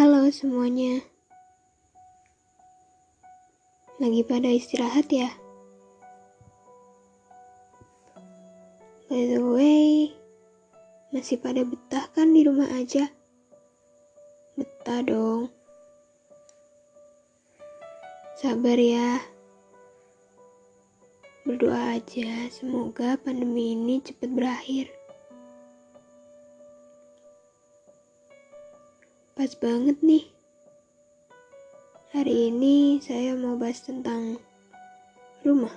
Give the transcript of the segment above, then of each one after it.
Halo semuanya. Lagi pada istirahat ya? By the way, masih pada betah kan di rumah aja? Betah dong. Sabar ya. Berdoa aja semoga pandemi ini cepat berakhir. Pas banget nih. Hari ini saya mau bahas tentang rumah.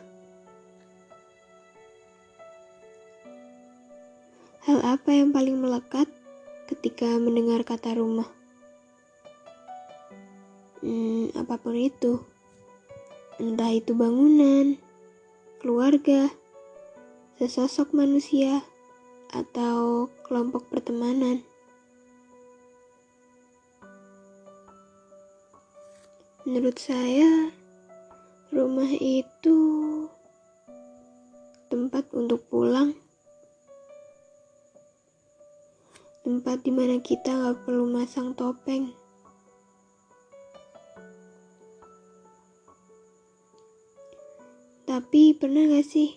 Hal apa yang paling melekat ketika mendengar kata rumah? Hmm, apa pun itu. Entah itu bangunan, keluarga, sesosok manusia, atau kelompok pertemanan. Menurut saya, rumah itu tempat untuk pulang, tempat di mana kita gak perlu masang topeng. Tapi pernah gak sih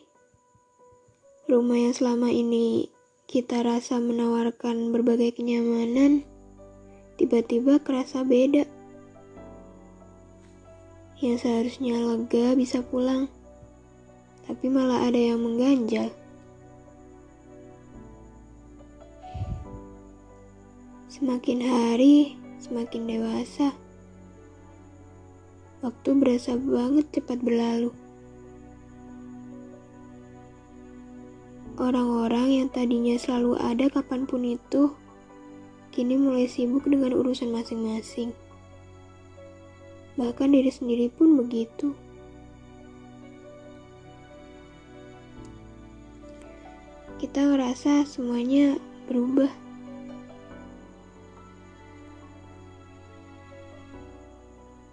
rumah yang selama ini kita rasa menawarkan berbagai kenyamanan, tiba-tiba kerasa beda yang seharusnya lega bisa pulang, tapi malah ada yang mengganjal. Semakin hari, semakin dewasa. Waktu berasa banget cepat berlalu. Orang-orang yang tadinya selalu ada kapan pun itu, kini mulai sibuk dengan urusan masing-masing. Bahkan diri sendiri pun begitu. Kita ngerasa semuanya berubah.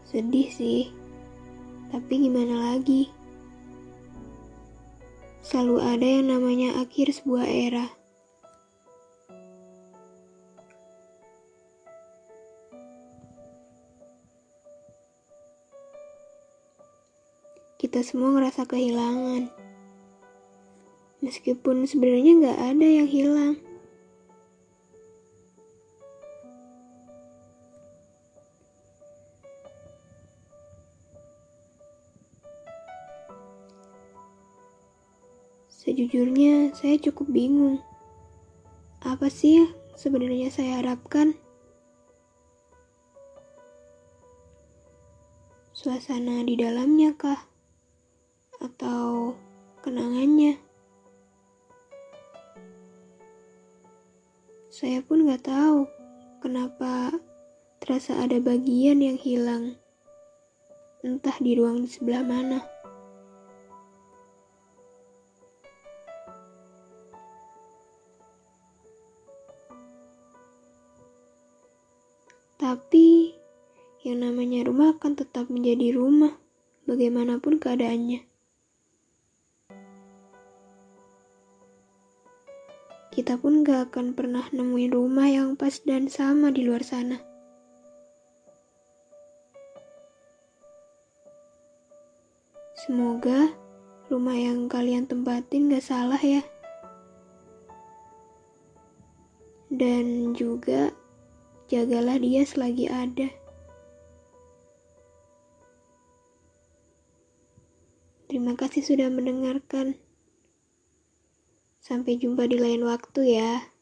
Sedih sih, tapi gimana lagi? Selalu ada yang namanya akhir sebuah era. Kita semua ngerasa kehilangan. Meskipun sebenarnya nggak ada yang hilang. Sejujurnya, saya cukup bingung. Apa sih sebenarnya saya harapkan? Suasana di dalamnya kah? Saya pun gak tahu kenapa terasa ada bagian yang hilang, entah di ruang di sebelah mana. Tapi, yang namanya rumah akan tetap menjadi rumah, bagaimanapun keadaannya. Kita pun gak akan pernah nemuin rumah yang pas dan sama di luar sana. Semoga rumah yang kalian tempatin gak salah ya. Dan juga jagalah dia selagi ada. Terima kasih sudah mendengarkan. Sampai jumpa di lain waktu ya.